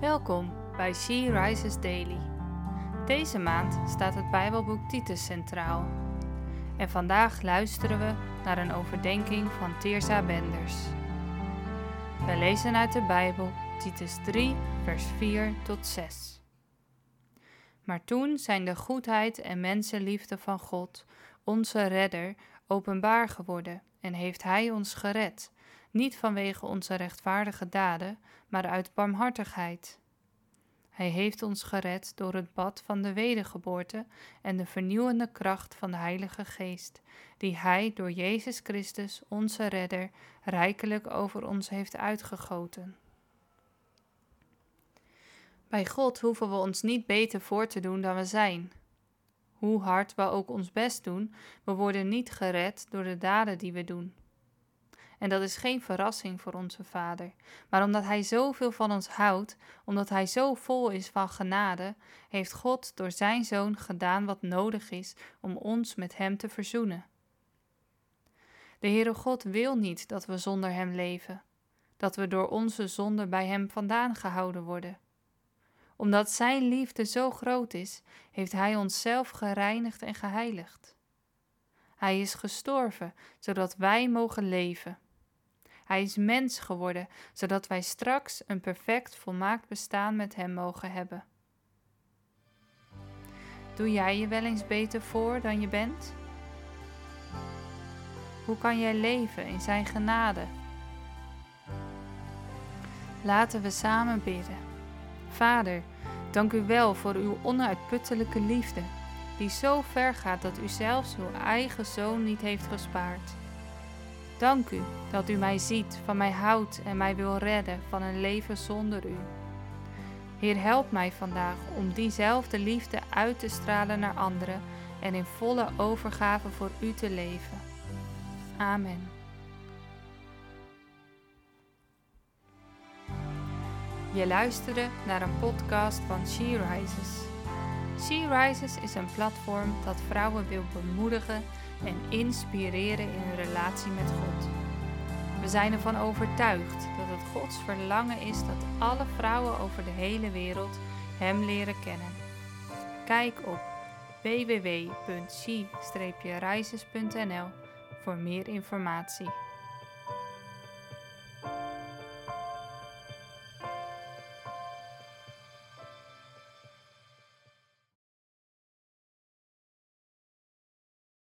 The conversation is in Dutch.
Welkom bij She Rises Daily. Deze maand staat het Bijbelboek Titus centraal. En vandaag luisteren we naar een overdenking van Teersa Benders. We lezen uit de Bijbel Titus 3, vers 4 tot 6. Maar toen zijn de goedheid en mensenliefde van God, onze redder, openbaar geworden en heeft Hij ons gered niet vanwege onze rechtvaardige daden, maar uit barmhartigheid. Hij heeft ons gered door het bad van de wedergeboorte en de vernieuwende kracht van de Heilige Geest, die Hij door Jezus Christus, onze Redder, rijkelijk over ons heeft uitgegoten. Bij God hoeven we ons niet beter voor te doen dan we zijn. Hoe hard we ook ons best doen, we worden niet gered door de daden die we doen. En dat is geen verrassing voor onze Vader. Maar omdat Hij zoveel van ons houdt, omdat Hij zo vol is van genade, heeft God door Zijn Zoon gedaan wat nodig is om ons met Hem te verzoenen. De Heere God wil niet dat we zonder Hem leven, dat we door onze zonde bij Hem vandaan gehouden worden. Omdat Zijn liefde zo groot is, heeft Hij onszelf gereinigd en geheiligd. Hij is gestorven, zodat wij mogen leven. Hij is mens geworden, zodat wij straks een perfect, volmaakt bestaan met Hem mogen hebben. Doe jij je wel eens beter voor dan je bent? Hoe kan jij leven in Zijn genade? Laten we samen bidden. Vader, dank u wel voor uw onuitputtelijke liefde, die zo ver gaat dat u zelfs uw eigen zoon niet heeft gespaard. Dank u dat u mij ziet, van mij houdt en mij wil redden van een leven zonder u. Heer, help mij vandaag om diezelfde liefde uit te stralen naar anderen en in volle overgave voor u te leven. Amen. Je luisterde naar een podcast van She Rises. She Rises is een platform dat vrouwen wil bemoedigen en inspireren in hun relatie met God. We zijn ervan overtuigd dat het Gods verlangen is dat alle vrouwen over de hele wereld Hem leren kennen. Kijk op www.she-rises.nl voor meer informatie.